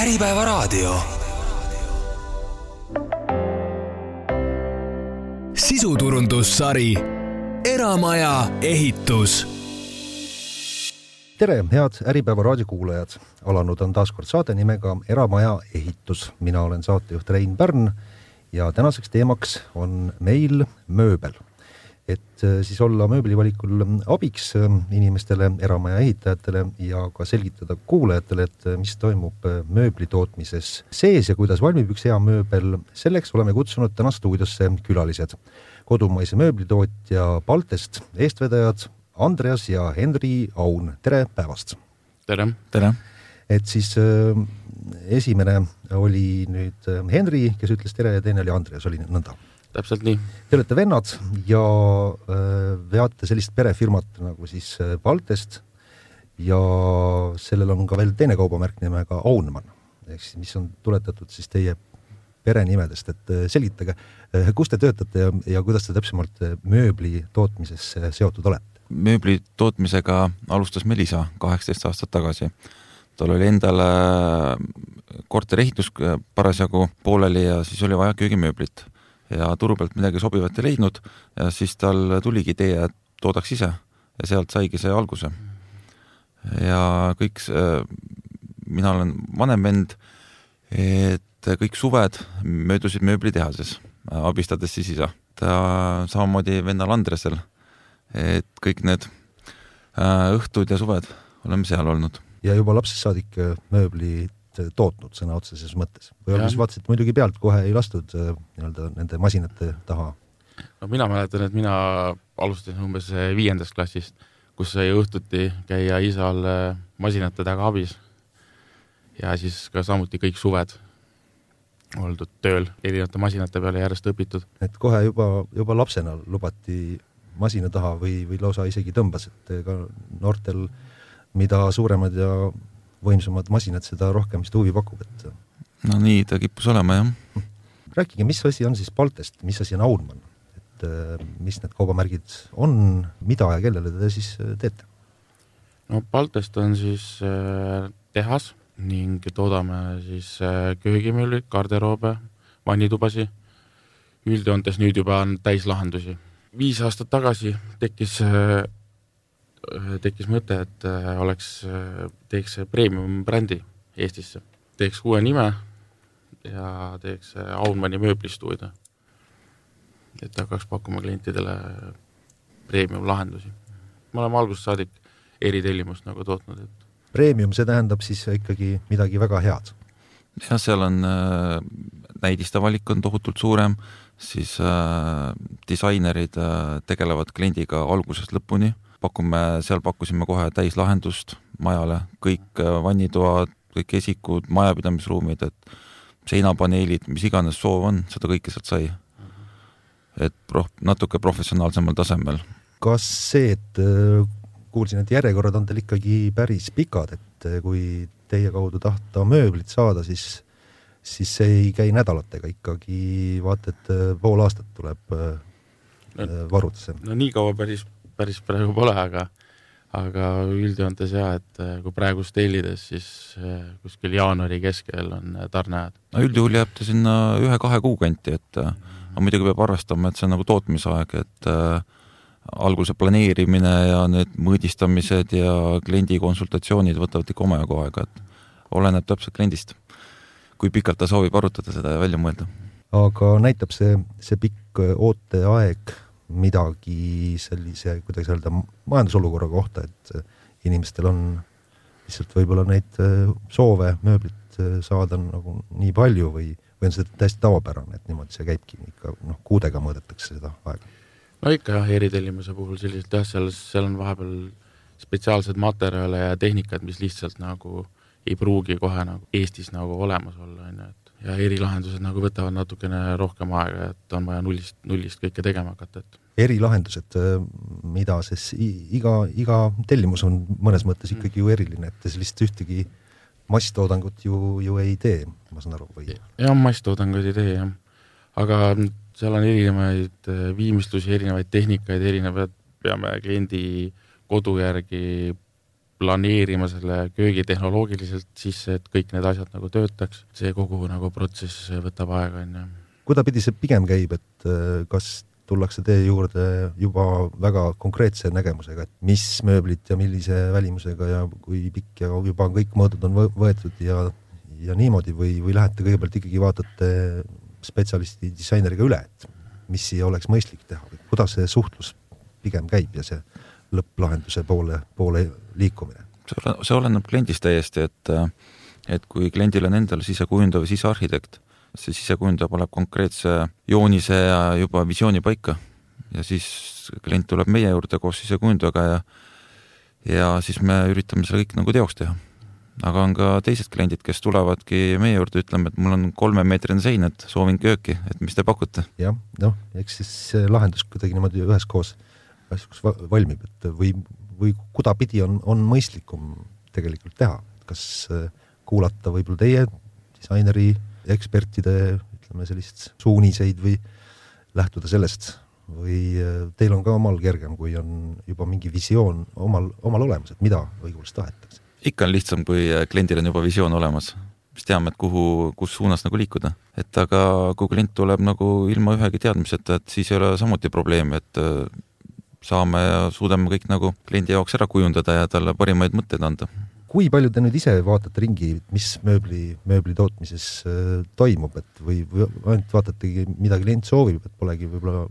Äripäevaraadio. sisuturundussari Eramaja ehitus. tere, head Äripäeva raadiokuulajad. alanud on taas kord saade nimega Eramaja ehitus. mina olen saatejuht Rein Pärn ja tänaseks teemaks on meil mööbel et äh, siis olla mööblivalikul abiks äh, inimestele, eramaja ehitajatele ja ka selgitada kuulajatele, et äh, mis toimub mööbli tootmises sees ja kuidas valmib üks hea mööbel. selleks oleme kutsunud täna stuudiosse külalised, kodumaise mööblitootja Baltest eestvedajad Andreas ja Henri Aun, tere päevast! tere! tere! et siis äh, esimene oli nüüd Henri, kes ütles tere ja teine oli Andreas, oli nõnda täpselt nii. Te olete vennad ja äh, veate sellist perefirmat nagu siis äh, Baltest ja sellel on ka veel teine kaubamärk nimega Aunman, ehk siis mis on tuletatud siis teie perenimedest, et äh, selgitage, kus te töötate ja, ja kuidas te täpsemalt mööbli tootmises seotud olete? mööbli tootmisega alustas Melisa kaheksateist aastat tagasi. tal oli endale korterehitus parasjagu pooleli ja siis oli vaja köögimööblit ja turu pealt midagi sobivat ei leidnud ja siis tal tuligi idee, et toodaks ise ja sealt saigi see alguse. ja kõik, mina olen vanem vend, et kõik suved möödusid mööblitehases, abistades siis isa. ta samamoodi vennal Andresel, et kõik need äh, õhtud ja suved oleme seal olnud. ja juba lapsest saadik mööbli tootnud sõna otseses mõttes või alguses vaatasite muidugi pealt, kohe ei lastud äh, nii-öelda nende masinate taha? no mina mäletan, et mina alustasin umbes äh, viiendast klassist, kus sai õhtuti käia isal äh, masinate taga abis. ja siis ka samuti kõik suved oldud tööl erinevate masinate peale järjest õpitud. et kohe juba, juba lapsena lubati masina taha või, või lausa isegi tõmbas, et ka noortel, mida suuremad ja võimsamad masinad, seda rohkem vist huvi pakub, et. no nii ta kippus olema, jah. rääkige, mis asi on siis Baltest, mis asi on Aunman, et äh, mis need kaubamärgid on, mida ja kellele te siis äh, teete? no Baltest on siis äh, tehas ning toodame siis köögimülli, garderoobe, vannitubasi. üldjoontes nüüd juba on täislahendusi. viis aastat tagasi tekkis tekkis mõte, et äh, oleks, äh, teeks premium brändi Eestisse, teeks uue nime ja teeks Aunmani mööblistuudio. et hakkaks pakkuma klientidele premium lahendusi. me oleme algusest saadik eritellimust nagu tootnud, et. Premium, see tähendab siis ikkagi midagi väga head? jah, seal on äh, näidiste valik on tohutult suurem, siis äh, disainerid äh, tegelevad kliendiga algusest lõpuni pakume, seal pakkusime kohe täislahendust majale, kõik äh, vannitoad, kõik esikud, majapidamisruumid, et seinapaneelid, mis iganes soov on, seda kõike sealt sai. et proh-, natuke professionaalsemal tasemel. kas see, et äh, kuulsin, et järjekorrad on teil ikkagi päris pikad, et äh, kui teie kaudu tahta mööblit saada, siis siis see ei käi nädalatega ikkagi, vaata et pool aastat tuleb no, varudesse. no nii kaua päris päris praegu pole, aga aga üldjoontes jaa, et äh, kui praegust tellides, siis äh, kuskil jaanuari keskel on äh, tarneajad. no üldjuhul jääb ta sinna ühe-kahe kuu kanti, et aga muidugi peab arvestama, et see on nagu tootmisaeg, et äh, alguse planeerimine ja need mõõdistamised ja kliendi konsultatsioonid võtavad ikka omajagu aega, et oleneb täpselt kliendist. kui pikalt ta soovib arutada seda ja välja mõelda. aga näitab see, see pikk ooteaeg midagi sellise, kuidas öelda, majandusolukorra kohta, et inimestel on lihtsalt võib-olla neid äh, soove mööblit äh, saada nagu nii palju või, või on see täiesti tavapärane, et niimoodi see käibki ikka noh, kuudega mõõdetakse seda aega? no ikka jah, eritellimuse puhul selliselt jah, seal, seal on vahepeal spetsiaalsed materjale ja tehnikad, mis lihtsalt nagu ei pruugi kohe nagu Eestis nagu olemas olla, on ju, et ja erilahendused nagu võtavad natukene rohkem aega, et on vaja nullist, nullist kõike tegema hakata, et. Erilahendused, äh, mida siis iga, iga tellimus on mõnes mõttes ikkagi ju eriline, et te sellist ühtegi masstoodangut ju, ju ei tee, ma saan aru, või? jah, masstoodanguid ei tee jah, aga seal on erinevaid äh, viimistlusi, erinevaid tehnikaid, erinevaid, peame kliendi kodu järgi planeerima selle köögi tehnoloogiliselt sisse, et kõik need asjad nagu töötaks. see kogu nagu protsess võtab aega, on ju. kuidapidi see pigem käib, et äh, kas tullakse teie juurde juba väga konkreetse nägemusega, et mis mööblit ja millise välimusega ja kui pikk ja juba kõik mõõdud on võetud ja, ja niimoodi või, või lähete kõigepealt ikkagi vaatate spetsialisti disaineriga üle, et mis siia oleks mõistlik teha või kuidas see suhtlus pigem käib ja see lõpplahenduse poole, poole liikumine? see oleneb kliendist täiesti, et, et kui kliendil on endal sisekujundaja või sisearhitekt see sisekujundaja paneb konkreetse joonise ja juba visiooni paika ja siis klient tuleb meie juurde koos sisekujundajaga ja ja siis me üritame selle kõik nagu teoks teha. aga on ka teised kliendid, kes tulevadki meie juurde, ütleme, et mul on kolmemeetrine sein, et soovin kööki, et mis te pakute. jah, noh, eks siis see lahendus kuidagi niimoodi üheskoos, üheskoos valmib, et või, või kudapidi on, on mõistlikum tegelikult teha, kas äh, kuulata võib-olla teie disaineri ekspertide ütleme sellist suuniseid või lähtuda sellest või äh, teil on ka omal kergem, kui on juba mingi visioon omal, omal olemas, et mida õigupoolest tahetakse? ikka on lihtsam, kui äh, kliendil on juba visioon olemas, siis teame, et kuhu, kus suunas nagu liikuda. et aga kui klient tuleb nagu ilma ühegi teadmiseta, et siis ei ole samuti probleemi, et äh, saame ja suudame kõik nagu kliendi jaoks ära kujundada ja talle parimaid mõtteid anda kui palju te nüüd ise vaatate ringi, mis mööbli, mööbli tootmises äh, toimub, et või, või ainult vaatategi, mida klient soovib, et polegi võib-olla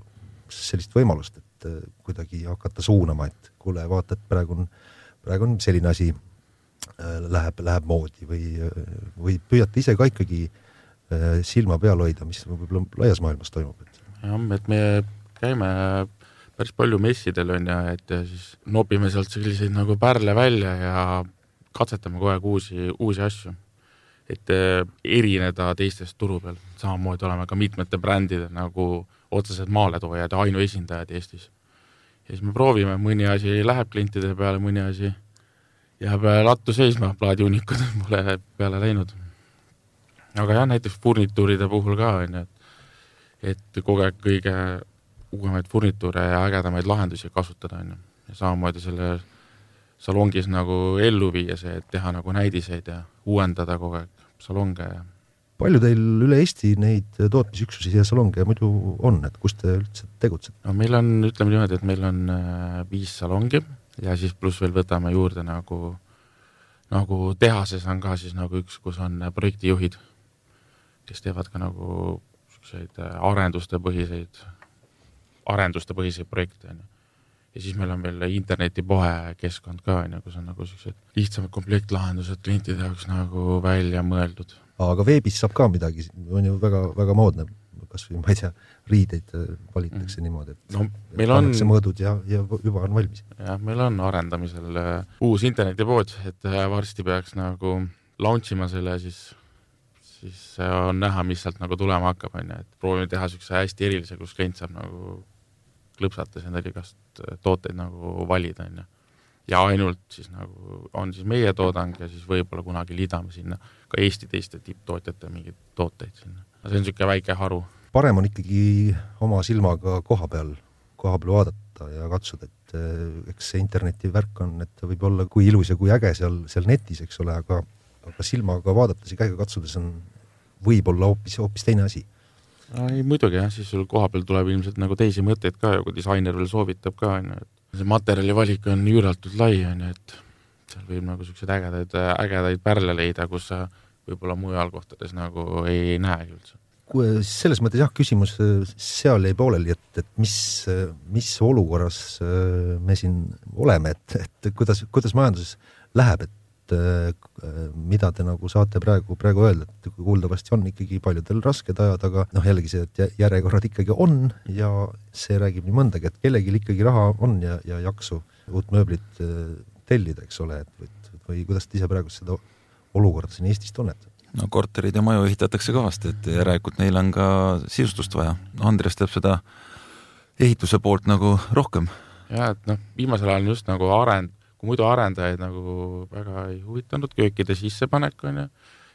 sellist võimalust, et äh, kuidagi hakata suunama, et kuule, vaata, et praegu on, praegu on selline asi äh,, läheb, läheb moodi või, või püüate ise ka ikkagi silma peal hoida, mis võib-olla laias maailmas toimub, et. jah, et me käime päris palju messidel on ju, et siis nopime sealt selliseid nagu pärle välja ja katsetame kogu aeg uusi, uusi asju. et äh, erineda teistest turu peal, samamoodi oleme ka mitmete brändide nagu otsesed maaletoojad ja ainuesindajad Eestis. ja siis me proovime, mõni asi läheb klientide peale, mõni asi jääb lattu seisma, plaadiunikud pole peale läinud. aga jah, näiteks furnituuride puhul ka on ju, et, et kogu aeg kõige uuemaid furnituure ja ägedamaid lahendusi kasutada, on ju. ja samamoodi selle salongis nagu ellu viia see, et teha nagu näidiseid ja uuendada kogu aeg salonge ja palju teil üle Eesti neid tootmisüksusi ja salonge muidu on, et kus te üldse tegutsete? no meil on, ütleme niimoodi, et meil on äh, viis salongi ja siis pluss veel võtame juurde nagu, nagu tehases on ka siis nagu üks, kus on projektijuhid, kes teevad ka nagu niisuguseid äh, arenduste põhiseid, arenduste põhiseid projekte, on ju ja siis meil on veel internetipoe keskkond ka, on ju, kus on nagu siuksed lihtsamad komplektlahendused klientide jaoks nagu välja mõeldud. aga veebis saab ka midagi, on ju väga-väga moodne, kasvõi ma ei tea, riideid äh, valitakse mm. niimoodi, et no, meil on mõõdud ja, ja juba on valmis. jah, meil on arendamisel uh, uus internetipood, et uh, varsti peaks nagu launch ima selle, siis siis on näha, mis sealt nagu tulema hakkab, on ju, et proovime teha niisuguse hästi erilise, kus klient saab nagu klõpsates endale igast äh, tooteid nagu valida, on ju. ja ainult siis nagu on siis meie toodang ja siis võib-olla kunagi liidame sinna ka Eesti teiste tipptootjate mingeid tooteid sinna. see on niisugune väike haru. parem on ikkagi oma silmaga koha peal, koha peal vaadata ja katsuda, et äh, eks see interneti värk on, et võib olla kui ilus ja kui äge seal, seal netis, eks ole, aga aga silmaga vaadates ja käega katsudes on võib-olla hoopis, hoopis teine asi ei muidugi jah, siis sul kohapeal tuleb ilmselt nagu teisi mõtteid ka ja kui disainer veel soovitab ka, on ju, et see materjali valik on üüratult lai, on ju, et seal võib nagu niisuguseid ägedaid, ägedaid pärle leida, kus sa võib-olla mujal kohtades nagu ei näegi üldse. selles mõttes jah, küsimus äh, seal jäi pooleli, et, et mis, mis olukorras äh, me siin oleme, et, et kuidas, kuidas majanduses läheb, et et äh, mida te nagu saate praegu, praegu öelda, et kuuldavasti on ikkagi paljudel rasked ajad, aga noh, jällegi see, et järjekorrad ikkagi on ja see räägib nii mõndagi, et kellelgi ikkagi raha on ja, ja jaksu uut mööblit äh, tellida, eks ole, et või, või kuidas te ise praegu seda olukorda siin Eestis tunnetate? no korterid ja maju ehitatakse kõvasti, et järelikult neil on ka sisustust vaja. Andres teeb seda ehituse poolt nagu rohkem. ja et noh, viimasel ajal just nagu arend, kui muidu arendajaid nagu väga ei huvitanud köökide sissepanek, on ju,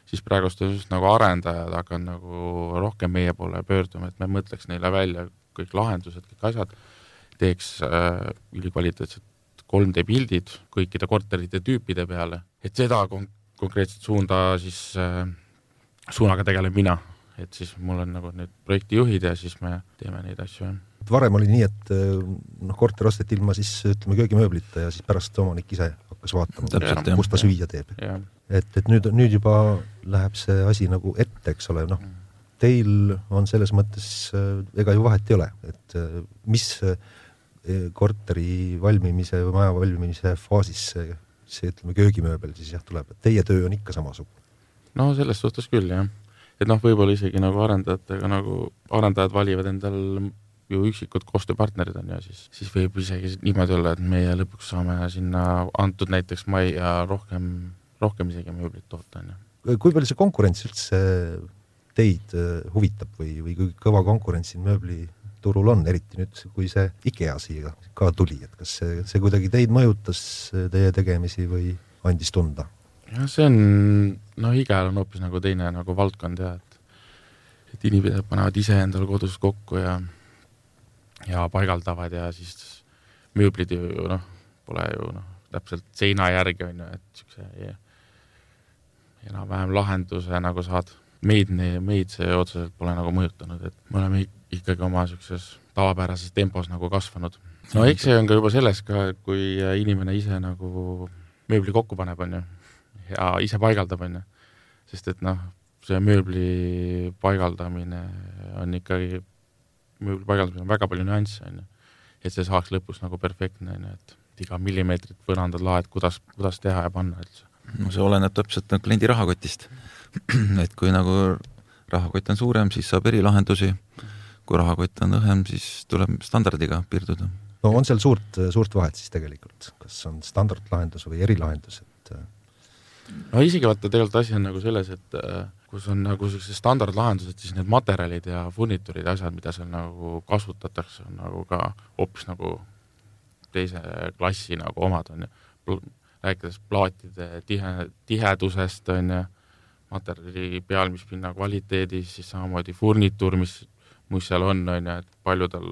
siis praegust just nagu arendajad hakanud nagu rohkem meie poole pöörduma, et me mõtleks neile välja kõik lahendused, kõik asjad, teeks äh, ülikvaliteetset 3D pildid kõikide korterite tüüpide peale, et seda kon-, konkreetset suunda siis äh, suunaga tegelen mina, et siis mul on nagu need projektijuhid ja siis me teeme neid asju, jah varem oli nii, et noh, korter osteti ilma siis ütleme köögimööblita ja siis pärast omanik ise hakkas vaatama, kus ta süüa teeb. et, et nüüd, nüüd juba läheb see asi nagu ette, eks ole, noh, teil on selles mõttes, ega ju vahet ei ole, et mis korteri valmimise või maja valmimise faasis see, see ütleme, köögimööbel siis jah, tuleb, et teie töö on ikka samasugune? no selles suhtes küll, jah. Et noh, võib-olla isegi nagu arendajatega nagu, arendajad valivad endal ju üksikud koostööpartnerid on ju, siis, siis võib isegi niimoodi olla, et meie lõpuks saame sinna antud näiteks majja rohkem, rohkem isegi mööblit toota, on ju. kui palju see konkurents üldse teid äh, huvitab või, või kui kõva konkurents siin mööbliturul on, eriti nüüd, kui see IKEA siia ka tuli, et kas see, see kuidagi teid mõjutas, teie tegemisi või andis tunda? jah, see on, no IKEA-l on hoopis nagu teine nagu valdkond ja et, et inimesed panevad ise endale kodus kokku ja ja paigaldavad ja siis mööblid ju noh, pole ju noh, täpselt seina järgi on ju, et niisuguse enam-vähem lahenduse nagu saad. meid, meid see otseselt pole nagu mõjutanud, et me oleme ikkagi oma niisuguses tavapärases tempos nagu kasvanud. no eks see on ka juba selles ka, et kui inimene ise nagu mööbli kokku paneb, on ju, ja ise paigaldab, on ju, sest et noh, see mööbli paigaldamine on ikkagi mööbli paigaldamisel on väga palju nüansse, on ju. et see saaks lõpus nagu perfektne, on ju, et iga millimeetrit põrandad laed, kuidas, kuidas teha ja panna üldse. no see oleneb täpselt nagu kliendi rahakotist. et kui nagu rahakott on suurem, siis saab erilahendusi, kui rahakott on õhem, siis tuleb standardiga piirduda. no on seal suurt, suurt vahet siis tegelikult, kas on standardlahendus või erilahendus, et no isegi vaata, tegelikult asi on nagu selles, et äh, kus on nagu sellised standardlahendused, siis need materjalid ja furnituurid ja asjad, mida seal nagu kasutatakse, on nagu ka hoopis nagu teise klassi nagu omad, on ju. rääkides plaatide tihe, tihedusest, on ju, materjali pealmispinna kvaliteedist, siis samamoodi furnituur, mis, mis seal on, on ju, et palju tal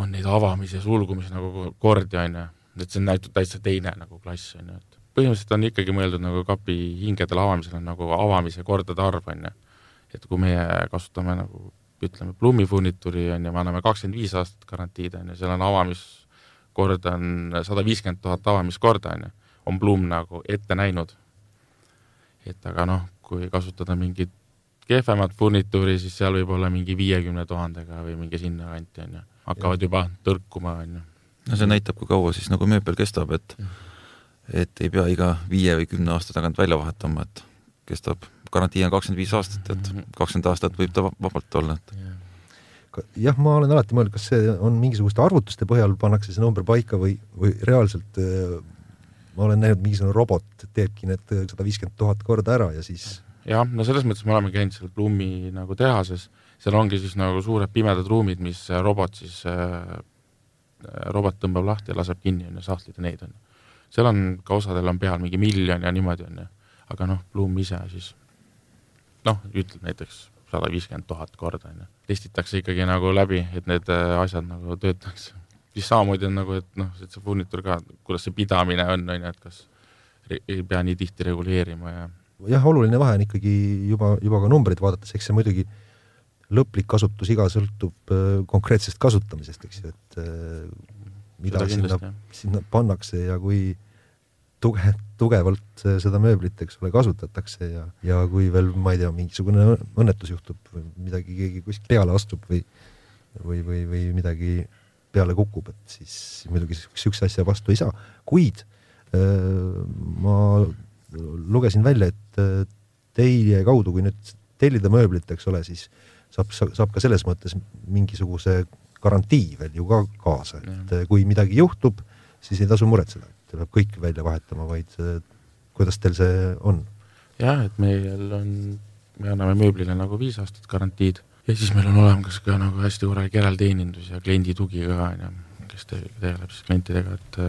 on neid avamis- ja sulgumisi nagu kordi, on ju, et see on täitsa teine nagu klass, on ju, et põhimõtteliselt on ikkagi mõeldud nagu kapi hingedele avamisel on nagu avamise kordade arv, on ju. et kui meie kasutame nagu ütleme, Blumi furnituuri on ju, me anname kakskümmend viis aastat garantiid, on ju, seal on avamiskord on sada viiskümmend tuhat avamiskorda, on ju, on Blum nagu ette näinud. et aga noh, kui kasutada mingit kehvemat furnituuri, siis seal võib olla mingi viiekümne tuhandega või mingi sinnakanti, on ju, hakkavad juba tõrkuma, on ju. no see näitab, kui kaua siis nagu mööbel kestab, et mm et ei pea iga viie või kümne aasta tagant välja vahetama, et kestab, garantii on kakskümmend viis aastat, et mhm. kakskümmend aastat võib ta vabalt olla, et jah, ma olen alati mõelnud, kas see on mingisuguste arvutuste põhjal pannakse see number paika või, või reaalselt äh, ma olen näinud, mingisugune robot teebki need sada viiskümmend tuhat korda ära ja siis. jah, no selles mõttes me oleme käinud seal Blumi nagu tehases, seal ongi siis nagu suured pimedad ruumid, mis robot siis äh,, robot tõmbab lahti ja laseb kinni, on ju, sahtlid ja neid on ju seal on ka osadel on peal mingi miljon ja niimoodi on ju, aga noh, Bloom ise siis noh, ütleb näiteks sada viiskümmend tuhat korda on ju, testitakse ikkagi nagu läbi, et need äh, asjad nagu töötaks. siis samamoodi on nagu, et noh, et see furnitur ka, kuidas see pidamine on, on ju, et kas ei pea nii tihti reguleerima ja jah, oluline vahe on ikkagi juba, juba ka numbreid vaadates, eks see muidugi lõplik kasutusiga sõltub äh, konkreetsest kasutamisest, eks ju, et äh, mida sinna, sinna pannakse ja kui tuge, tugevalt seda mööblit, eks ole, kasutatakse ja, ja kui veel, ma ei tea, mingisugune õnnetus juhtub või midagi, keegi kuskil peale astub või, või, või, või midagi peale kukub, et siis muidugi siukse asja vastu ei saa, kuid öö, ma lugesin välja, et teie kaudu, kui nüüd tellida mööblit, eks ole, siis saab, saab ka selles mõttes mingisuguse garantii veel ju ka kaasa, et ja. kui midagi juhtub, siis ei tasu muretseda, et peab kõik välja vahetama, vaid kuidas teil see on? jah, et meil on, me anname mööblile nagu viis aastat garantiid ja siis meil on olemas ka nagu hästi korralik järelteenindus ja kliendi tugi ka, on ju, kes tegeleb siis klientidega, et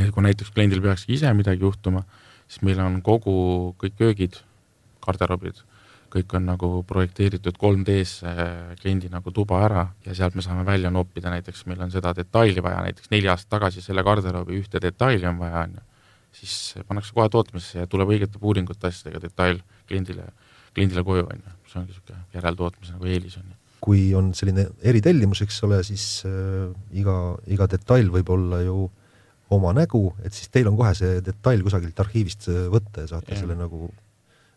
ja kui näiteks kliendil peakski ise midagi juhtuma, siis meil on kogu, kõik köögid, garderoobid kõik on nagu projekteeritud 3D-sse kliendi nagu tuba ära ja sealt me saame välja noppida, näiteks meil on seda detaili vaja, näiteks neli aastat tagasi selle garderoobi ühte detaili on vaja, on ju, siis pannakse kohe tootmisse ja tuleb õigete puuringute asjadega detail kliendile, kliendile koju, on ju, see ongi niisugune järeltootmise nagu eelis, on ju. Kui on selline eritellimus, eks ole, siis äh, iga, iga detail võib olla ju oma nägu, et siis teil on kohe see detail kusagilt arhiivist äh, võtta ja saate ja. selle nagu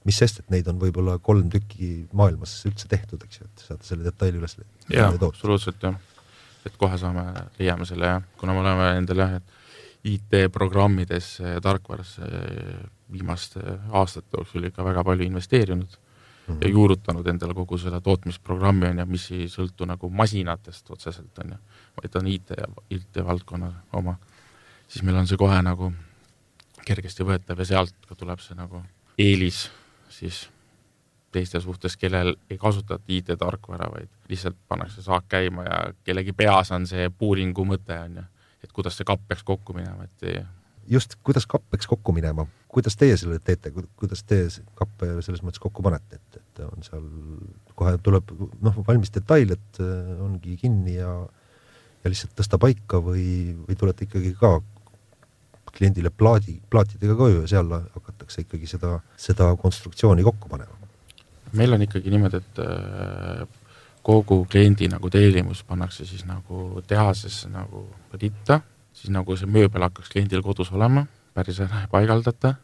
mis sest, et neid on võib-olla kolm tükki maailmas üldse tehtud, eks ju, et saate selle detaili üles jaa, absoluutselt jah. et kohe saame, leiame selle jah, kuna me oleme endale jah, et IT-programmidesse ja tarkvarasse viimaste aastate jooksul ikka väga palju investeerinud mm -hmm. ja juurutanud endale kogu seda tootmisprogrammi, on ju, mis ei sõltu nagu masinatest otseselt, on ju, vaid on IT ja IT-valdkonna oma, siis meil on see kohe nagu kergesti võetav ja sealt ka tuleb see nagu eelis siis teiste suhtes, kellel ei kasutata IT-tarkvara, vaid lihtsalt pannakse saak käima ja kellegi peas on see puuringu mõte, on ju, et kuidas see kapp peaks kokku minema, et just, kuidas kapp peaks kokku minema, kuidas teie selle teete, kuidas teie kappe selles mõttes kokku panete, et, et on seal, kohe tuleb noh, valmis detail, et äh, ongi kinni ja ja lihtsalt tõsta paika või, või tulete ikkagi ka kliendile plaadi, plaatidega koju ja seal hakatakse ikkagi seda, seda konstruktsiooni kokku panema? meil on ikkagi niimoodi, et äh, kogu kliendi nagu tellimus pannakse siis nagu tehasesse nagu ritta, siis nagu see mööbel hakkaks kliendil kodus olema, päris ära ei paigaldata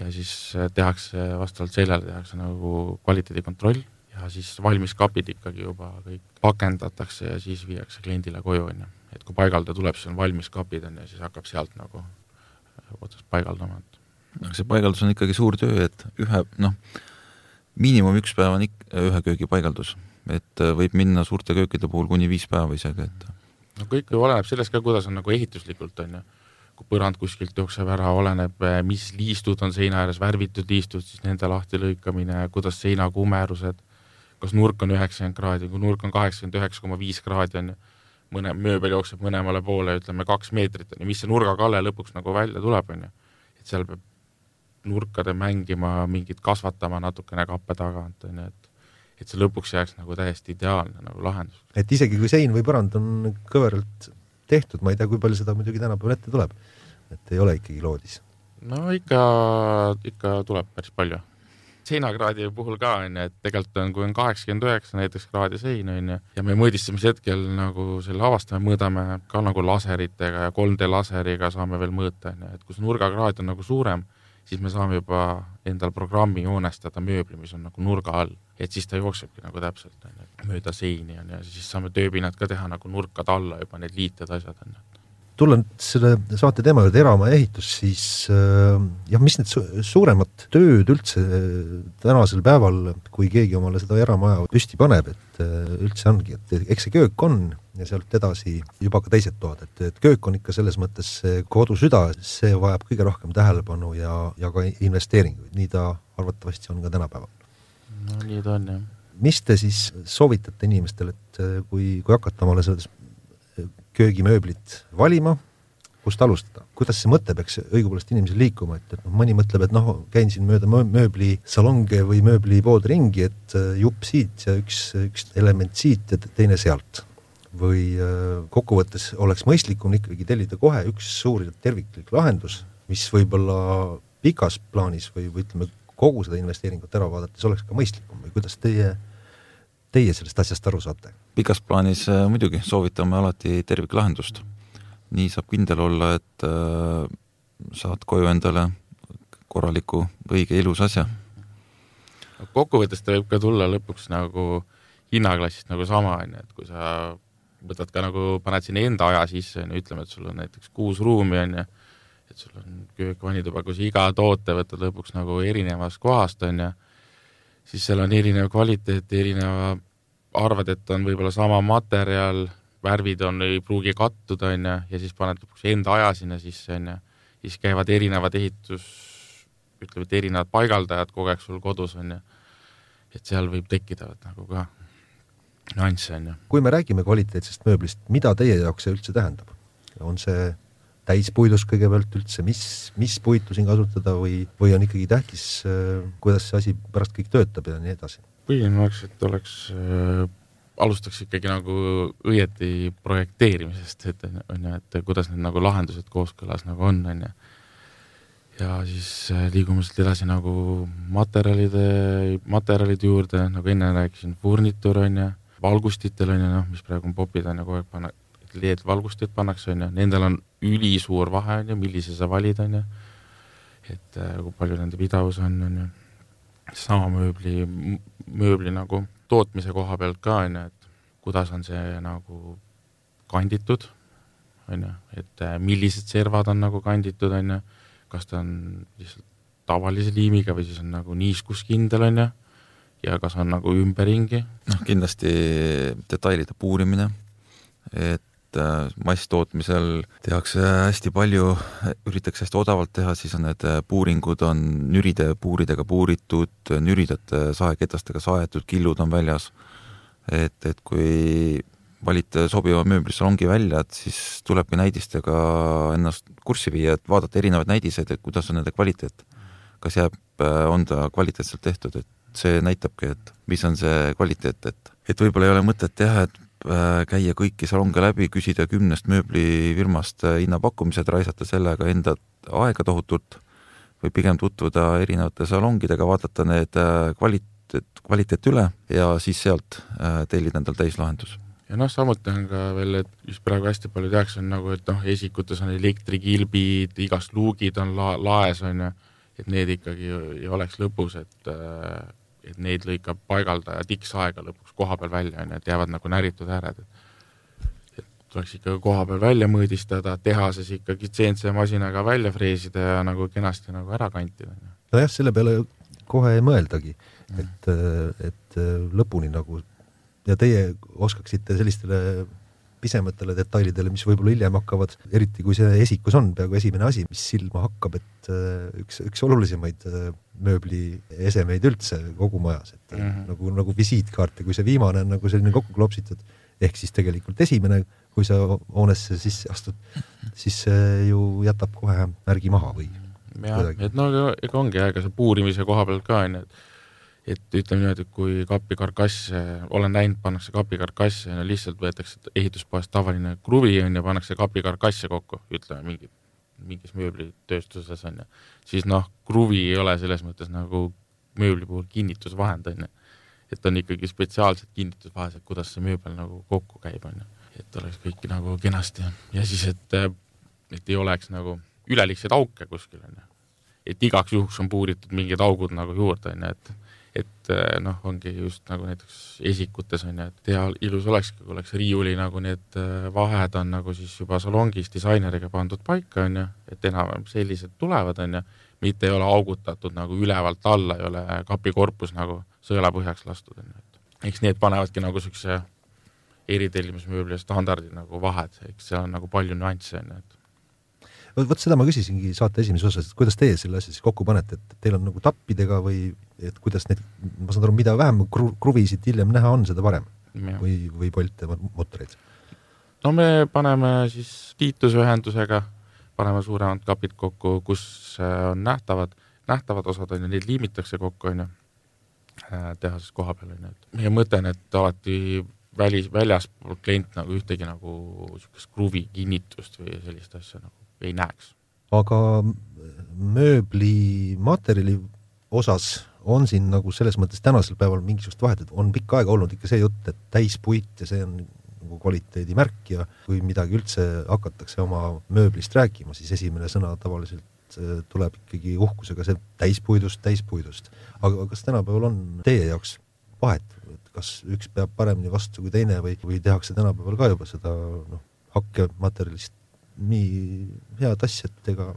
ja siis äh, tehakse vastavalt sellele tehakse nagu kvaliteedikontroll ja siis valmis kapid ikkagi juba kõik pakendatakse ja siis viiakse kliendile koju, on ju. et kui paigaldada tuleb, siis on valmis kapid, on ju, siis hakkab sealt nagu otsast paigaldama, et aga see paigaldus on ikkagi suur töö, et ühe noh, miinimum üks päev on ikka ühe köögi paigaldus, et äh, võib minna suurte köökide puhul kuni viis päeva isegi, et no kõik ju oleneb sellest ka, kuidas on nagu ehituslikult, on ju. kui põrand kuskilt jookseb ära, oleneb, äh, mis liistud on seina ääres, värvitud liistud, siis nende lahtilõikamine, kuidas seinakumerused, kas nurk on üheksakümmend kraadi, kui nurk on kaheksakümmend üheksa koma viis kraadi, on ju mõne mööbel jookseb mõlemale poole, ütleme kaks meetrit on ju, mis see nurgakalle lõpuks nagu välja tuleb, on ju. et seal peab nurkade mängima, mingit kasvatama natukene kappe tagant, on ju, et et see lõpuks jääks nagu täiesti ideaalne nagu lahendus. et isegi kui sein või põrand on kõveralt tehtud, ma ei tea, kui palju seda muidugi tänapäeval ette tuleb, et ei ole ikkagi loodis? no ikka, ikka tuleb päris palju seinakraadi puhul ka onju, et tegelikult on, kui on kaheksakümmend üheksa näiteks kraadi sein onju ja me mõõdistamise hetkel nagu selle avastame, mõõdame ka nagu laseritega ja 3D laseriga saame veel mõõta onju, et kui see nurgakraad on nagu suurem, siis me saame juba endal programmi joonestada mööbli, mis on nagu nurga all, et siis ta jooksebki nagu täpselt onju, mööda seini onju, siis saame tööpinnad ka teha nagu nurkade alla juba need liited, asjad onju tulla nüüd selle saate teema juurde, eramaja ehitus, siis äh, jah, mis need su suuremad tööd üldse äh, tänasel päeval, kui keegi omale seda eramaja püsti paneb, et äh, üldse ongi, et eks see köök on ja sealt edasi juba ka teised toad, et, et köök on ikka selles mõttes kodu süda, see vajab kõige rohkem tähelepanu ja, ja ka investeeringuid, nii ta arvatavasti on ka tänapäeval. no nii ta on, jah. mis te siis soovitate inimestele, et kui, kui hakata omale selles köögimööblit valima, kust alustada, kuidas see mõte peaks õigupoolest inimesel liikuma, et, et noh, mõni mõtleb, et noh, käin siin mööda mööblisalonge või mööblipoode ringi, et äh, jupp siit ja üks, üks element siit ja teine sealt. või äh, kokkuvõttes oleks mõistlikum ikkagi tellida kohe üks suur terviklik lahendus, mis võib-olla pikas plaanis või, või ütleme, kogu seda investeeringut ära vaadates oleks ka mõistlikum või kuidas teie teie sellest asjast aru saate? pikas plaanis äh, muidugi soovitame alati terviklahendust. nii saab kindel olla, et äh, saad koju endale korraliku, õige, ilus asja. kokkuvõttes ta võib ka tulla lõpuks nagu hinnaklassist nagu sama, on ju, et kui sa võtad ka nagu, paned sinna enda aja sisse, on ju, ütleme, et sul on näiteks kuus ruumi, on ju, et sul on köök, vannituba, kui sa iga toote võtad lõpuks nagu erinevast kohast, on ju, siis seal on erinev kvaliteet, erineva arvad, et on võib-olla sama materjal, värvid on, ei pruugi kattuda, on ju, ja siis paned lõpuks enda aja sinna sisse, on ju, siis käivad erinevad ehitus, ütleme, et erinevad paigaldajad kogu aeg sul kodus, on ju, et seal võib tekkida nagu ka nüansse, on ju. kui me räägime kvaliteetsest mööblist, mida teie jaoks see üldse tähendab? on see täispuidust kõigepealt üldse, mis, mis puitu siin kasutada või, või on ikkagi tähtis, äh, kuidas see asi pärast kõik töötab ja nii edasi? Põhiline oleks, et oleks äh,, alustaks ikkagi nagu õieti projekteerimisest, et on ju, et kuidas need nagu lahendused kooskõlas nagu on, on ju. ja siis äh, liigume sealt edasi nagu materjalide, materjalide juurde, nagu enne rääkisin, furnitur on ju, valgustitel on ju noh, mis praegu on popid on ju kogu aeg panna, LED-valgustid pannakse, on ju, nendel on ülisuur vahe, on ju, millise sa valid, on ju, et äh, kui palju nende pidavus on, on ju, sama mööbli, mööbli nagu tootmise koha pealt ka, on ju, et kuidas on see nagu kanditud, on ju, et äh, millised servad on nagu kanditud, on ju, kas ta on lihtsalt tavalise liimiga või siis on nagu niiskuskindel, on ju, ja kas on nagu ümberringi. noh, kindlasti detailide puurimine, et et äh, masstootmisel tehakse hästi palju, üritatakse hästi odavalt teha, siis on need äh, puuringud on nüride puuridega puuritud, nüridate saeketastega saetud, killud on väljas. et, et kui valite sobiva mööblisalongi välja, et siis tulebki näidistega ennast kurssi viia, et vaadata erinevaid näidiseid, et kuidas on nende kvaliteet. kas jääb, äh, on ta kvaliteetselt tehtud, et see näitabki, et mis on see kvaliteet, et, et võib-olla ei ole mõtet teha, et Äh, käia kõiki salonge läbi, küsida kümnest mööblifirmast äh, hinnapakkumised, raisata sellega enda aega tohutult või pigem tutvuda erinevate salongidega, vaadata need äh, kvaliteet, kvaliteet üle ja siis sealt tellida endale täislahendus. Ja noh, samuti on ka veel, et mis praegu hästi palju tehakse, on nagu, et noh, esikutes on elektrikilbid, igast luugid on la-, laes, on ju, et need ikkagi ei oleks lõpus, et äh, et neid lõikab paigaldaja tiksaega lõpuks koha peal välja, on ju, et jäävad nagu näritud ääred. et tuleks ikkagi koha peal välja mõõdistada, tehases ikkagi CNC masinaga välja freesida ja nagu kenasti nagu ära kantida. nojah, selle peale kohe ei mõeldagi, et, et lõpuni nagu ja teie oskaksite sellistele pisematele detailidele, mis võib-olla hiljem hakkavad, eriti kui see esikus on peaaegu esimene asi, mis silma hakkab, et äh, üks, üks olulisemaid äh, mööbliesemeid üldse kogu majas, et mm -hmm. nagu, nagu visiitkaart ja kui see viimane on nagu selline kokku klopsitud, ehk siis tegelikult esimene, kui sa hoonesse sisse astud, siis see ju jätab kohe märgi maha või? jah, et no ega ongi, ega see puurimise koha pealt ka onju, et et ütleme niimoodi, et kui kapikarkasse, olen näinud, pannakse kapikarkasse ja lihtsalt võetakse ehituspoest tavaline kruvi on ju, pannakse kapikarkasse kokku, ütleme mingi, mingis mööblitööstuses on ju, siis noh, kruvi ei ole selles mõttes nagu mööbli puhul kinnitusvahend on ju. et on ikkagi spetsiaalsed kinnitusvahendid, kuidas see mööbel nagu kokku käib, on ju. et oleks kõik nagu kenasti ja siis, et, et ei oleks nagu üleliigseid auke kuskil on ju. et igaks juhuks on puuritud mingid augud nagu juurde on ju, et et eh, noh, ongi just nagu näiteks esikutes on ju, et hea ilus olekski, kui oleks riiuli nagu need eh, vahed on nagu siis juba salongis disaineriga pandud paika, on ju, et enam-vähem sellised tulevad, on ju, mitte ei ole augutatud nagu ülevalt alla, ei ole kapikorpus nagu sõelapõhjaks lastud, on ju, et eks need panevadki nagu niisuguse eritellimusmööbli standardi nagu vahed, eks seal on nagu palju nüansse, on ju, et vot seda ma küsisingi saate esimeses osas, et kuidas teie selle asja siis kokku panete, et teil on nagu tappidega või et kuidas neid, ma saan aru, mida vähem kru, kruvisid hiljem näha on, seda parem ja. või, või Bolte mootoreid? no me paneme siis liitlusühendusega, paneme suuremad kapid kokku, kus äh, on nähtavad, nähtavad osad on ju, neid liimitakse kokku, on ju, äh, tehases koha peal on ju, et meie mõte on, et alati välis, väljaspool klient nagu ühtegi nagu niisugust kruvi kinnitust või sellist asja nagu ei näeks. aga mööblimaterjali osas on siin nagu selles mõttes tänasel päeval mingisugust vahet, et on pikka aega olnud ikka see jutt, et täispuit ja see on nagu kvaliteedimärk ja kui midagi üldse hakatakse oma mööblist rääkima, siis esimene sõna tavaliselt äh, tuleb ikkagi uhkusega see täispuidust, täispuidust. aga kas tänapäeval on teie jaoks vahet, et kas üks peab paremini vastu kui teine või, või tehakse tänapäeval ka juba seda noh, hakkematerjalist nii head asja, et ega,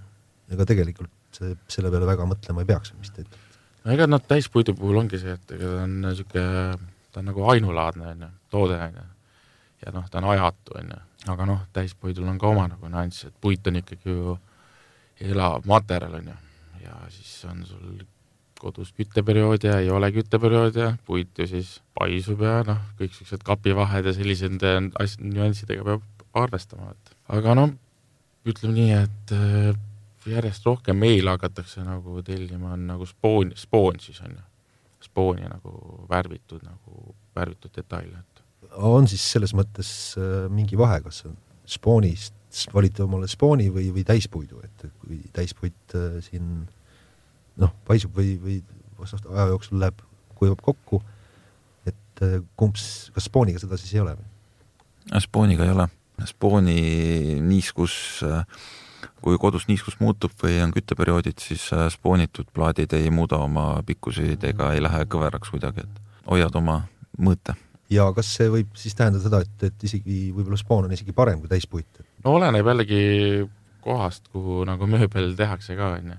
ega tegelikult selle peale väga mõtlema ei peaks, te ütlete? no ega noh, täispuidu puhul ongi see, et ega ta on niisugune, ta on nagu ainulaadne, on ju, toode, on ju. ja noh, ta on ajatu, on ju, aga noh, täispuidul on ka oma nagu nüanss, et puit on ikkagi ju elav materjal, on ju, ja siis on sul kodus kütteperiood ja ei ole kütteperiood ja puit ju siis paisub ja noh, kõik niisugused kapivahed ja sellised asjad, nüanssidega peab arvestama, et aga noh, ütleme nii, et äh, järjest rohkem meil hakatakse nagu tellima on nagu spoon, spoon siis on ju, spooni nagu värvitud nagu, värvitud detaile, et. on siis selles mõttes äh, mingi vahe, kas on spoonist valite omale spooni või, või täispuidu, et kui täispuit äh, siin noh, paisub või, või aja jooksul läheb, kujub kokku, et kumb, kas spooniga seda siis ei ole või? spooniga ei ole, spooni niiskus, äh, kui kodus niiskus muutub või on kütteperioodid, siis spoonitud plaadid ei muuda oma pikkuseid ega ei lähe kõveraks kuidagi, et hoiad oma mõõte ja kas see võib siis tähendada seda, et, et isegi võib-olla spoon on isegi parem kui täispuit? no oleneb jällegi kohast, kuhu nagu mööbel tehakse ka, onju.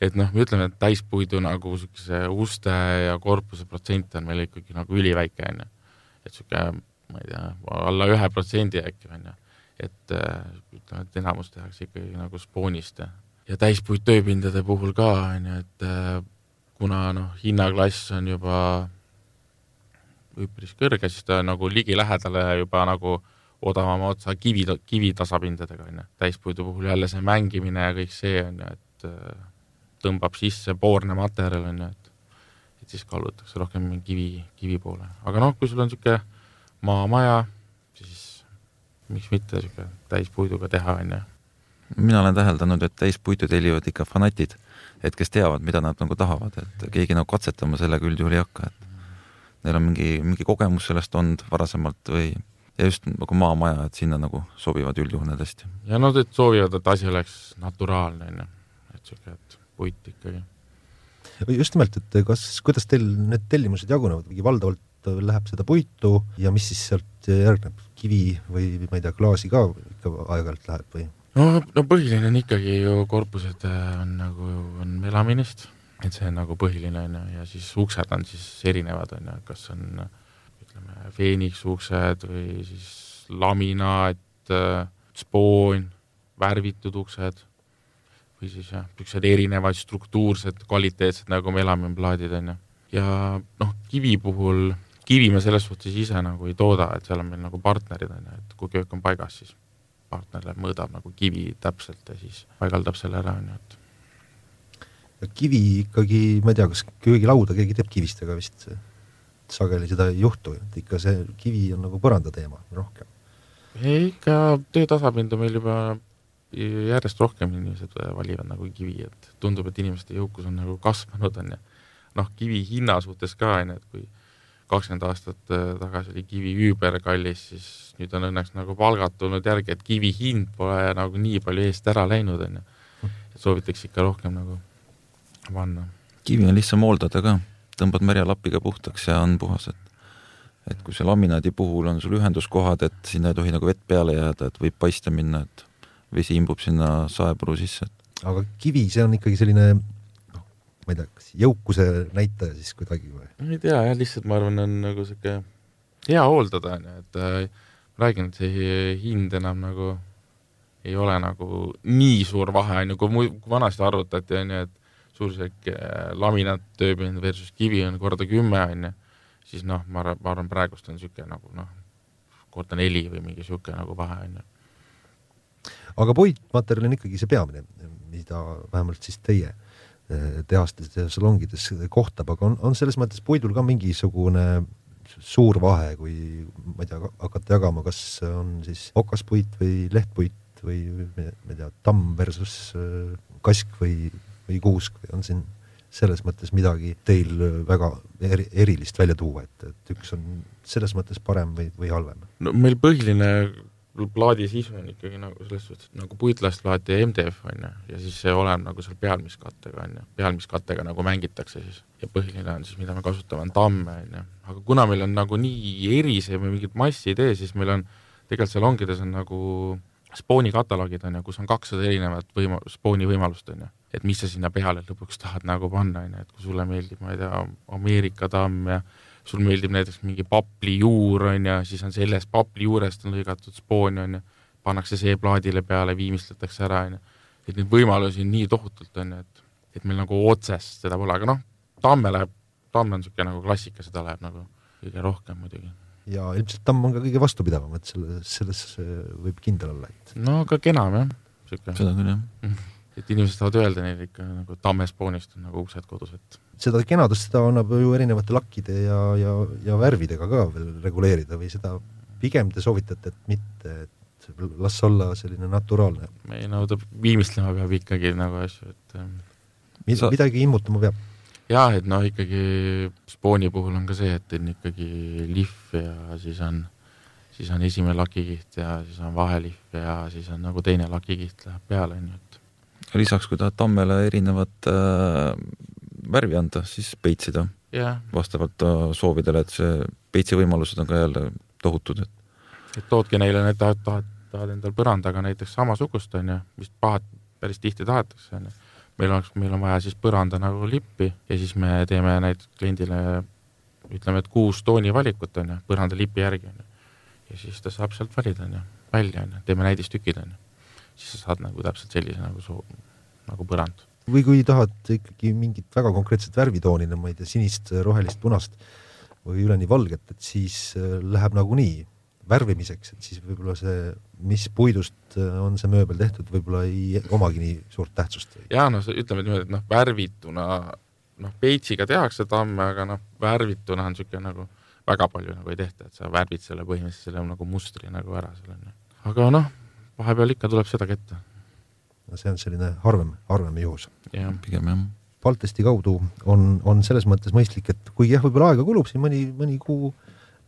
et noh, me ütleme, et täispuidu nagu siukese uste ja korpuse protsent on meil ikkagi nagu üliväike, onju. et sihuke, ma ei tea, alla ühe protsendi äkki, onju. et äh, ütleme, et enamus tehakse ikkagi nagu spoonist ja, ja täispuit tööpindade puhul ka, onju, et äh, kuna noh, hinnaklass on juba üpris kõrge, siis ta nagu ligilähedale juba nagu odavama otsa kivi, kivitasapindadega onju. täispuidu puhul jälle see mängimine ja kõik see onju, et äh, tõmbab sisse poorne materjal onju, et, et siis kallutakse rohkem kivi, kivi poole. aga noh, kui sul on sihuke maamaja, siis miks mitte sihuke täispuiduga teha onju. mina olen täheldanud, et täispuitu tellivad ikka fanatid, et kes teavad, mida nad nagu tahavad, et keegi nagu katsetama sellega üldjuhul ei hakka, et neil on mingi, mingi kogemus sellest olnud varasemalt või ja just nagu maamaja, et sinna nagu sobivad üldjuhul need hästi. ja nad no, soovivad, et asi oleks naturaalne, onju, et siuke, et puit ikkagi. just nimelt, et kas, kuidas teil need tellimused jagunevad, mingi valdavalt läheb seda puitu ja mis siis sealt järgneb, kivi või ma ei tea, klaasi ka ikka aeg-ajalt läheb või? no, no põhiline on ikkagi ju korpused on nagu, on melaminist et see on nagu põhiline on ju, ja siis uksed on siis erinevad on ju, kas on ütleme, feeniks-uksed või siis laminaat, spoon, värvitud uksed või siis jah, niisugused erinevad struktuursed, kvaliteetsed nagu melaminplaadid on ju. ja noh, kivi puhul, kivi me selles suhtes ise nagu ei tooda, et seal on meil nagu partnerid on ju, et kui köök on paigas, siis partner läheb, mõõdab nagu kivi täpselt ja siis paigaldab selle ära, on ju, et kivi ikkagi, ma ei tea, kas köögilauda keegi teeb kivist, aga vist sageli seda ei juhtu, et ikka see kivi on nagu põranda teema rohkem. ei, ikka töötasapinda meil juba järjest rohkem inimesed valivad nagu kivi, et tundub, et inimeste jõukus on nagu kasvanud, on ju. noh, kivi hinna suhtes ka, on ju, et kui kakskümmend aastat äh, tagasi oli kivi üüberkallis, siis nüüd on õnneks nagu palgad tulnud järgi, et kivi hind pole nagu nii palju eest ära läinud, on ju. soovitakse ikka rohkem nagu panna. kivi on lihtsam hooldada ka, tõmbad merelapiga puhtaks ja on puhas, et et kui see laminaadi puhul on sul ühenduskohad, et sinna ei tohi nagu vett peale jääda, et võib paista minna, et vesi imbub sinna saepuru sisse. aga kivi, see on ikkagi selline ma ei tea, kas jõukuse näitaja siis kuidagi või? ei tea jah, lihtsalt ma arvan, on nagu sihuke hea hooldada onju, et äh, räägin, et see hind enam nagu ei ole nagu nii suur vahe onju, kui vanasti arvutati onju, et suurusjärk äh, laminaattööpind versus kivi on korda kümme, on ju, siis noh, ma arvan, ma arvan, praegust on niisugune nagu noh, korda neli või mingi niisugune nagu vahe, on ju. aga puitmaterjal on ikkagi see peamine, mida vähemalt siis teie äh, tehastes ja salongides kohtab, aga on, on selles mõttes puidul ka mingisugune suur vahe, kui ma ei tea, hakata jagama, kas on siis okaspuit või lehtpuit või ma ei tea, tamm versus äh, kask või või kuusk või on siin selles mõttes midagi teil väga eri, erilist välja tuua, et, et üks on selles mõttes parem või, või halvem? no meil põhiline plaadi sisu on ikkagi nagu selles suhtes nagu puitlasplaat ja MDF on ju, ja siis see oleneb nagu seal pealmiskattega on ju, pealmiskattega nagu mängitakse siis. Ja põhiline on siis, mida me kasutame, on tamme on ju, aga kuna meil on nagu nii erisev või mingit massi ei tee, siis meil on tegelikult seal ongides on nagu spooni kataloogid on ju, kus on kakssada erinevat võima-, spooni võimalust on ju. Et mis sa sinna peale lõpuks tahad nagu panna, on ju, et kui sulle meeldib, ma ei tea, Ameerika tamm ja sul meeldib näiteks mingi paplijuur, on ju, siis on sellest paplijuurest on lõigatud spoon, on ju, pannakse see plaadile peale, viimistletakse ära, on ju. et neid võimalusi on nii tohutult, on ju, et, et meil nagu otsest seda pole, aga noh, tamme läheb, tamm on niisugune nagu klassika, seda läheb nagu kõige rohkem muidugi ja ilmselt tamm on ka kõige vastupidavam, et selle, selles võib kindel olla, et. no aga kenam jah seda küll, jah. et inimesed saavad öelda neile ikka nagu tammespoonist on nagu uksed kodus, et seda kenadust, seda annab ju erinevate lakkide ja, ja, ja värvidega ka veel reguleerida või seda pigem te soovitate, et mitte, et las olla selline naturaalne? ei no ta viimistlema peab ikkagi nagu asju, et ähm, Mid, Sa... midagi immutama peab? jah, et noh, ikkagi spooni puhul on ka see, et on ikkagi lihv ja siis on, siis on esimene lakikiht ja siis on vahelihv ja siis on nagu teine lakikiht läheb peale, on ju, et lisaks, kui tahad tammele erinevat äh, värvi anda, siis peitsida yeah.. vastavalt äh, soovidele, et see peitsi võimalused on ka jälle tohutud, et et toodki neile, need tahad, tahad, tahad endal põrandaga näiteks samasugust, on ju, mis pahad päris tihti tahetakse, on ju meil oleks, meil on vaja siis põranda nagu lippi ja siis me teeme näiteks kliendile ütleme, et kuus tooni valikut on ju, põranda lipi järgi on ju. ja siis ta saab sealt valida on ju, välja on ju, teeme näidistükid on ju. Siis sa saad nagu täpselt sellise nagu soo-, nagu põrand. või kui tahad ikkagi mingit väga konkreetset värvitooni, no ma ei tea, sinist, rohelist, punast või üleni valget, et siis äh, läheb nagunii värvimiseks, et siis võib-olla see, mis puidust äh, on see mööbel tehtud, võib-olla ei omagi nii suurt tähtsust. ja noh, ütleme niimoodi, et noh, värvituna noh, peitsiga tehakse tamme, aga noh, värvituna on niisugune nagu väga palju nagu ei tehta, et sa värvid selle põhimõtteliselt selle nagu mustri nagu ära seal onju. aga noh, vahepeal ikka tuleb sedagi ette. no see on selline harvem, harvem juhus. pigem jah. Baltesti kaudu on, on selles mõttes mõistlik, et kuigi jah, võib-olla aega kulub siin mõni, mõni kuu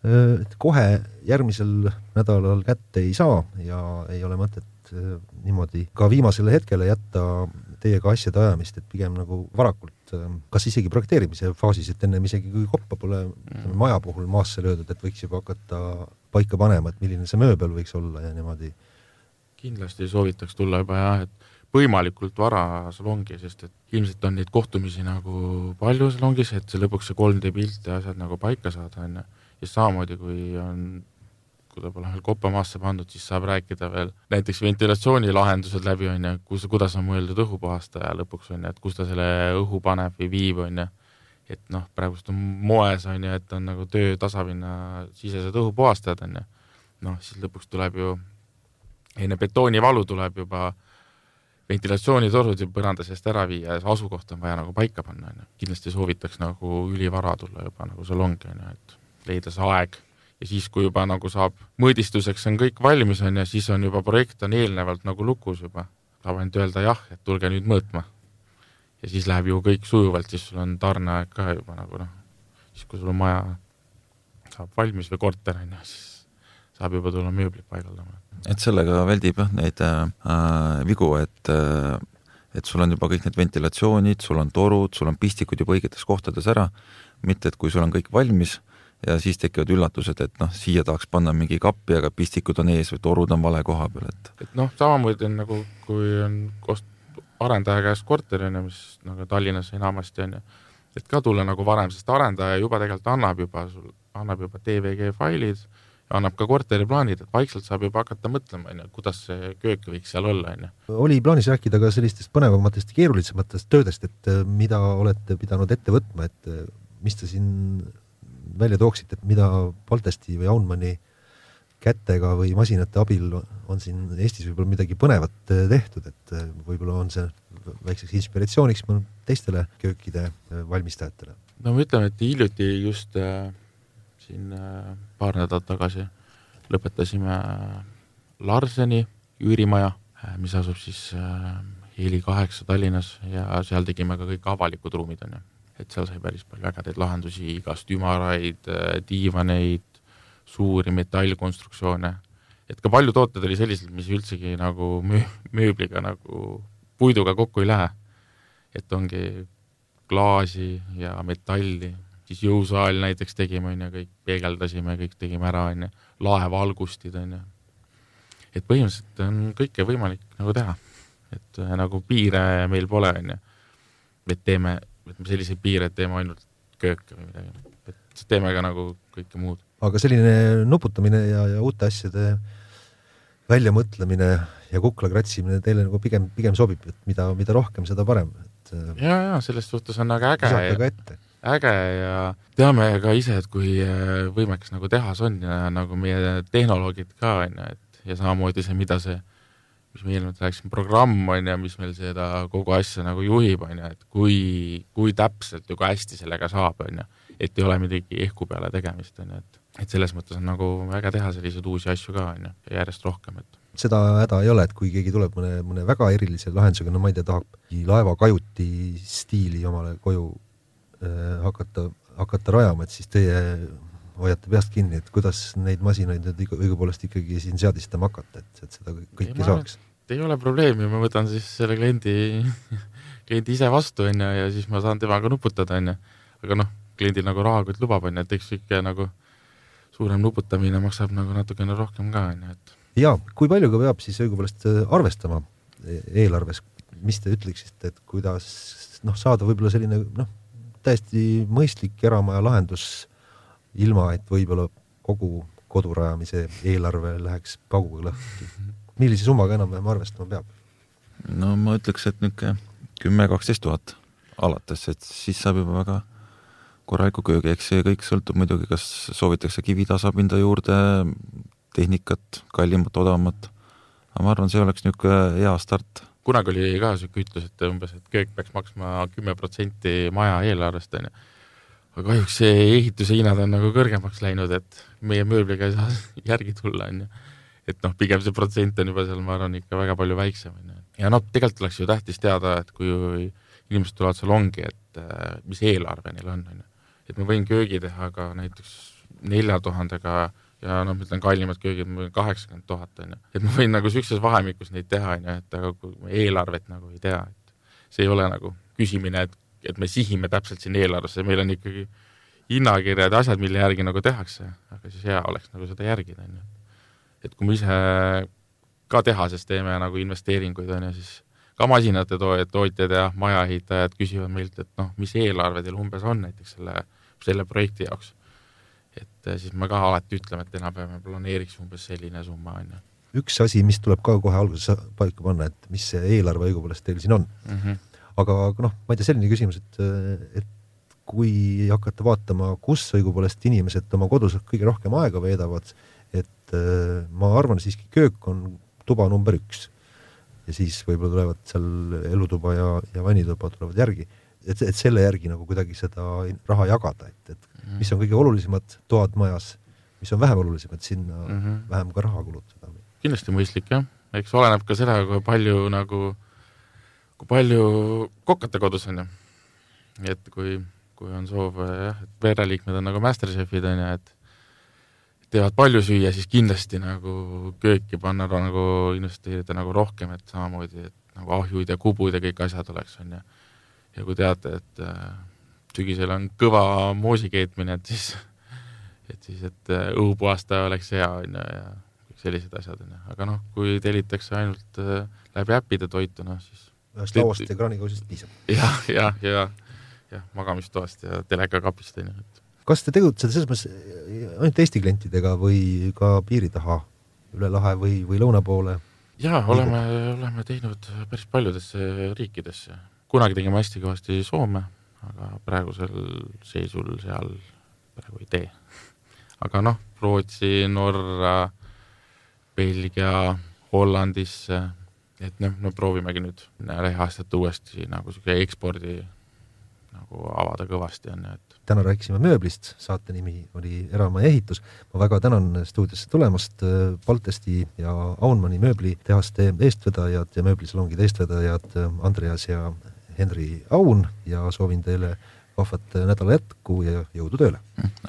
et kohe järgmisel nädalal kätte ei saa ja ei ole mõtet niimoodi ka viimasele hetkele jätta teiega asjade ajamist, et pigem nagu varakult, kas isegi projekteerimise faasis, et ennem isegi kui koppa pole mm. maja puhul maasse löödud, et võiks juba hakata paika panema, et milline see mööbel võiks olla ja niimoodi. Kindlasti soovitaks tulla juba jah, et võimalikult vara salongi, sest et ilmselt on neid kohtumisi nagu palju salongis, et see lõpuks see 3D pilt ja asjad nagu paika saada, on ju ja samamoodi, kui on, kui ta pole veel kopamaasse pandud, siis saab rääkida veel näiteks ventilatsioonilahendused läbi, on ju, kus, kuidas on mõeldud õhupuhastaja lõpuks, on ju, et kus ta selle õhu paneb või viib, on ju. et noh, praegust on moes, on ju, et on nagu töö tasapinna sisesed õhupuhastajad, on ju. noh, siis lõpuks tuleb ju, enne betoonivalu tuleb juba ventilatsioonitorud ju põranda seest ära viia ja asukoht on vaja nagu paika panna, on ju. kindlasti soovitaks nagu ülivara tulla juba nagu salongi, on ju, et leida see aeg ja siis, kui juba nagu saab, mõõdistuseks on kõik valmis, on ju, siis on juba projekt on eelnevalt nagu lukus juba. saab ainult öelda jah, et tulge nüüd mõõtma. ja siis läheb ju kõik sujuvalt, siis sul on tarneaeg ka juba nagu noh, siis kui sul maja saab valmis või korter on ju, siis saab juba tulla mööblit paigaldama. Et sellega väldib jah neid äh, vigu, et äh, et sul on juba kõik need ventilatsioonid, sul on torud, sul on pistikud juba õigetes kohtades ära, mitte et kui sul on kõik valmis ja siis tekivad üllatused, et noh, siia tahaks panna mingi kappi, aga pistikud on ees või torud on vale koha peal, et et noh, samamoodi on nagu, kui on kost-, arendaja käest korter, on ju, mis nagu Tallinnas enamasti on ju, et ka tulla nagu varem, sest arendaja juba tegelikult annab juba sul, annab juba DVG failid, annab ka korteriplaanid, et vaikselt saab juba hakata mõtlema, on ju, kuidas see köök võiks seal olla, on ju. oli plaanis rääkida ka sellistest põnevamatest ja keerulisematest töödest, et mida olete pidanud ette võtma, et mis te siin välja tooksite, et mida Baltesti või Aunmani kätega või masinate abil on siin Eestis võib-olla midagi põnevat äh, tehtud, et äh, võib-olla on see väikseks inspiratsiooniks teistele köökide äh, valmistajatele? no ma ütlen, et hiljuti just äh, siin äh, paar nädalat tagasi lõpetasime Larseni üürimaja äh,, mis asub siis äh, Heli kaheksa Tallinnas ja seal tegime ka kõik avalikud ruumid, on ju. Et seal sai päris palju ägedaid lahendusi, igast ümaraid, äh, diivaneid, suuri metallkonstruktsioone, et ka palju tooted oli sellised, mis üldsegi nagu möö-, mööbliga nagu puiduga kokku ei lähe. et ongi klaasi ja metalli, siis jõusaal näiteks tegime, on ju, kõik peegeldasime, kõik tegime ära, on ju, laevalgustid, on ju. et põhimõtteliselt on kõike võimalik nagu teha. et äh, nagu piire meil pole, on ju. et teeme ütleme selliseid piire, et teeme ainult kööke või midagi, et teeme ka nagu kõike muud. aga selline nuputamine ja, ja uute asjade väljamõtlemine ja kukla kratsimine teile nagu pigem, pigem sobib, et mida, mida rohkem, seda parem, et äh, ja, ja selles suhtes on nagu äge ja, ka ette. Äge ja teame ka ise, et kui äh, võimekas nagu tehas on ja nagu meie tehnoloogid ka on ju, et ja samamoodi see, mida see mis me eelnevalt rääkisime, programm on ju, mis meil seda kogu asja nagu juhib, on ju, et kui, kui täpselt ja kui hästi sellega saab, on ju. et ei ole midagi ehku peale tegemist, on ju, et, et selles mõttes on nagu äge teha selliseid uusi asju ka, on ju, järjest rohkem, et seda häda ei ole, et kui keegi tuleb mõne, mõne väga erilise lahendusega, no ma ei tea, tahab laevakajuti stiili omale koju hakata, hakata rajama, et siis teie hoiate peast kinni, et kuidas neid masinaid nüüd õigupoolest ikkagi siin seadistama hakata, et, et seda kõike ei, saaks? ei ole probleemi, ma võtan siis selle kliendi kliendi ise vastu, on ju, ja siis ma saan temaga nuputada, on ju. aga noh, kliendil nagu rahakott lubab, on ju, et eks sihuke nagu suurem nuputamine maksab nagu natukene rohkem ka, on ju, et. ja kui palju ka peab siis õigupoolest äh, arvestama eelarves, mis te ütleksite, et kuidas noh, saada võib-olla selline noh, täiesti mõistlik eramaja lahendus ilma et võib-olla kogu kodu rajamise eelarve läheks pauguga lõhki. millise summaga enam-vähem arvestama peab? no ma ütleks, et niisugune kümme, kaksteist tuhat alates, et siis saab juba väga korraliku köögi, eks see kõik sõltub muidugi, kas soovitakse kivitasapinda juurde, tehnikat, kallimat, odavamat. aga ma arvan, see oleks niisugune hea start. Kunagi oli ka niisugune ütlus, et umbes, et köök peaks maksma kümme protsenti maja eelarvest, onju aga kahjuks see ehituse hinnad on nagu kõrgemaks läinud, et meie mööbliga ei saa järgi tulla, on ju. et noh, pigem see protsent on juba seal, ma arvan, ikka väga palju väiksem, on ju. ja noh, tegelikult oleks ju tähtis teada, et kui inimesed tulevad salongi, et äh, mis eelarve neil on, on ju. et ma võin köögi teha ka näiteks nelja tuhandega ja noh, ma ütlen kallimad köögid, ma võin kaheksakümmend tuhat, on ju. et ma võin nagu niisuguses vahemikus neid teha, on ju, et aga kui eelarvet nagu ei tea, et see ei ole nagu küsimine, et et me sihime täpselt sinna eelarvesse, meil on ikkagi hinnakirjad ja asjad, mille järgi nagu tehakse, aga siis hea oleks nagu seda järgida, on ju. et kui me ise ka tehases teeme nagu investeeringuid, on ju, siis ka masinate tootjad ja majaehitajad küsivad meilt, et noh, mis eelarve teil umbes on näiteks selle, selle projekti jaoks. Et eh, siis me ka alati ütleme, et me planeeriks umbes selline summa, on ju. üks asi, mis tuleb ka kohe alguses paika panna, et mis see eelarve õigupoolest teil siin on mm. -hmm aga, noh, ma ei tea, selline küsimus, et, et kui hakata vaatama, kus õigupoolest inimesed oma kodus kõige rohkem aega veedavad, et äh, ma arvan siiski köök on tuba number üks. ja siis võib-olla tulevad seal elutuba ja, ja vannituba tulevad järgi, et, et selle järgi nagu kuidagi seda raha jagada, et, et -hmm. mis on kõige olulisemad toad majas, mis on vähem olulisemad, sinna mm -hmm. vähem ka raha kulutada. kindlasti mõistlik jah, eks oleneb ka seda, kui palju nagu kui palju kokate kodus on ju. et kui, kui on soov jah, et pereliikmed on nagu masterchef'id on ju, et teevad palju süüa, siis kindlasti nagu kööki panna nagu investeerida nagu rohkem, et samamoodi, et nagu ahjuid ja kubud ja kõik asjad oleks, on ju. Ja kui teate, et äh, sügisel on kõva moosi keetmine, et siis, et siis, et äh, õhupuhastaja oleks hea, on ju, ja sellised asjad, on ju. aga noh, kui tellitakse ainult äh, läbi äppide toitu, noh siis ühest lauast ja kraanikausist piisab. jah, jah, ja, jah, magamistoast ja telekakapist on ju, et. kas te tegutsete selles mõttes ainult Eesti klientidega või ka piiri taha, üle lahe või, või lõuna poole? jaa, oleme, oleme teinud päris paljudesse riikidesse. Kunagi tegime hästi kõvasti Soome, aga praegusel seisul seal praegu ei tee. aga noh, Rootsi, Norra, Belgia, Hollandisse et noh, me proovimegi nüüd lähiaastate uuesti nagu sihuke ekspordi nagu avada kõvasti on ju, et. täna rääkisime mööblist, saate nimi oli Eramaja ehitus. ma väga tänan stuudiosse tulemast Baltesti ja Aunmani mööblitehaste eestvedajad ja mööblisalongide eestvedajad Andreas ja Henri Aun ja soovin teile vahvat nädala jätku ja jõudu tööle.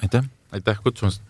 aitäh. aitäh kutsumast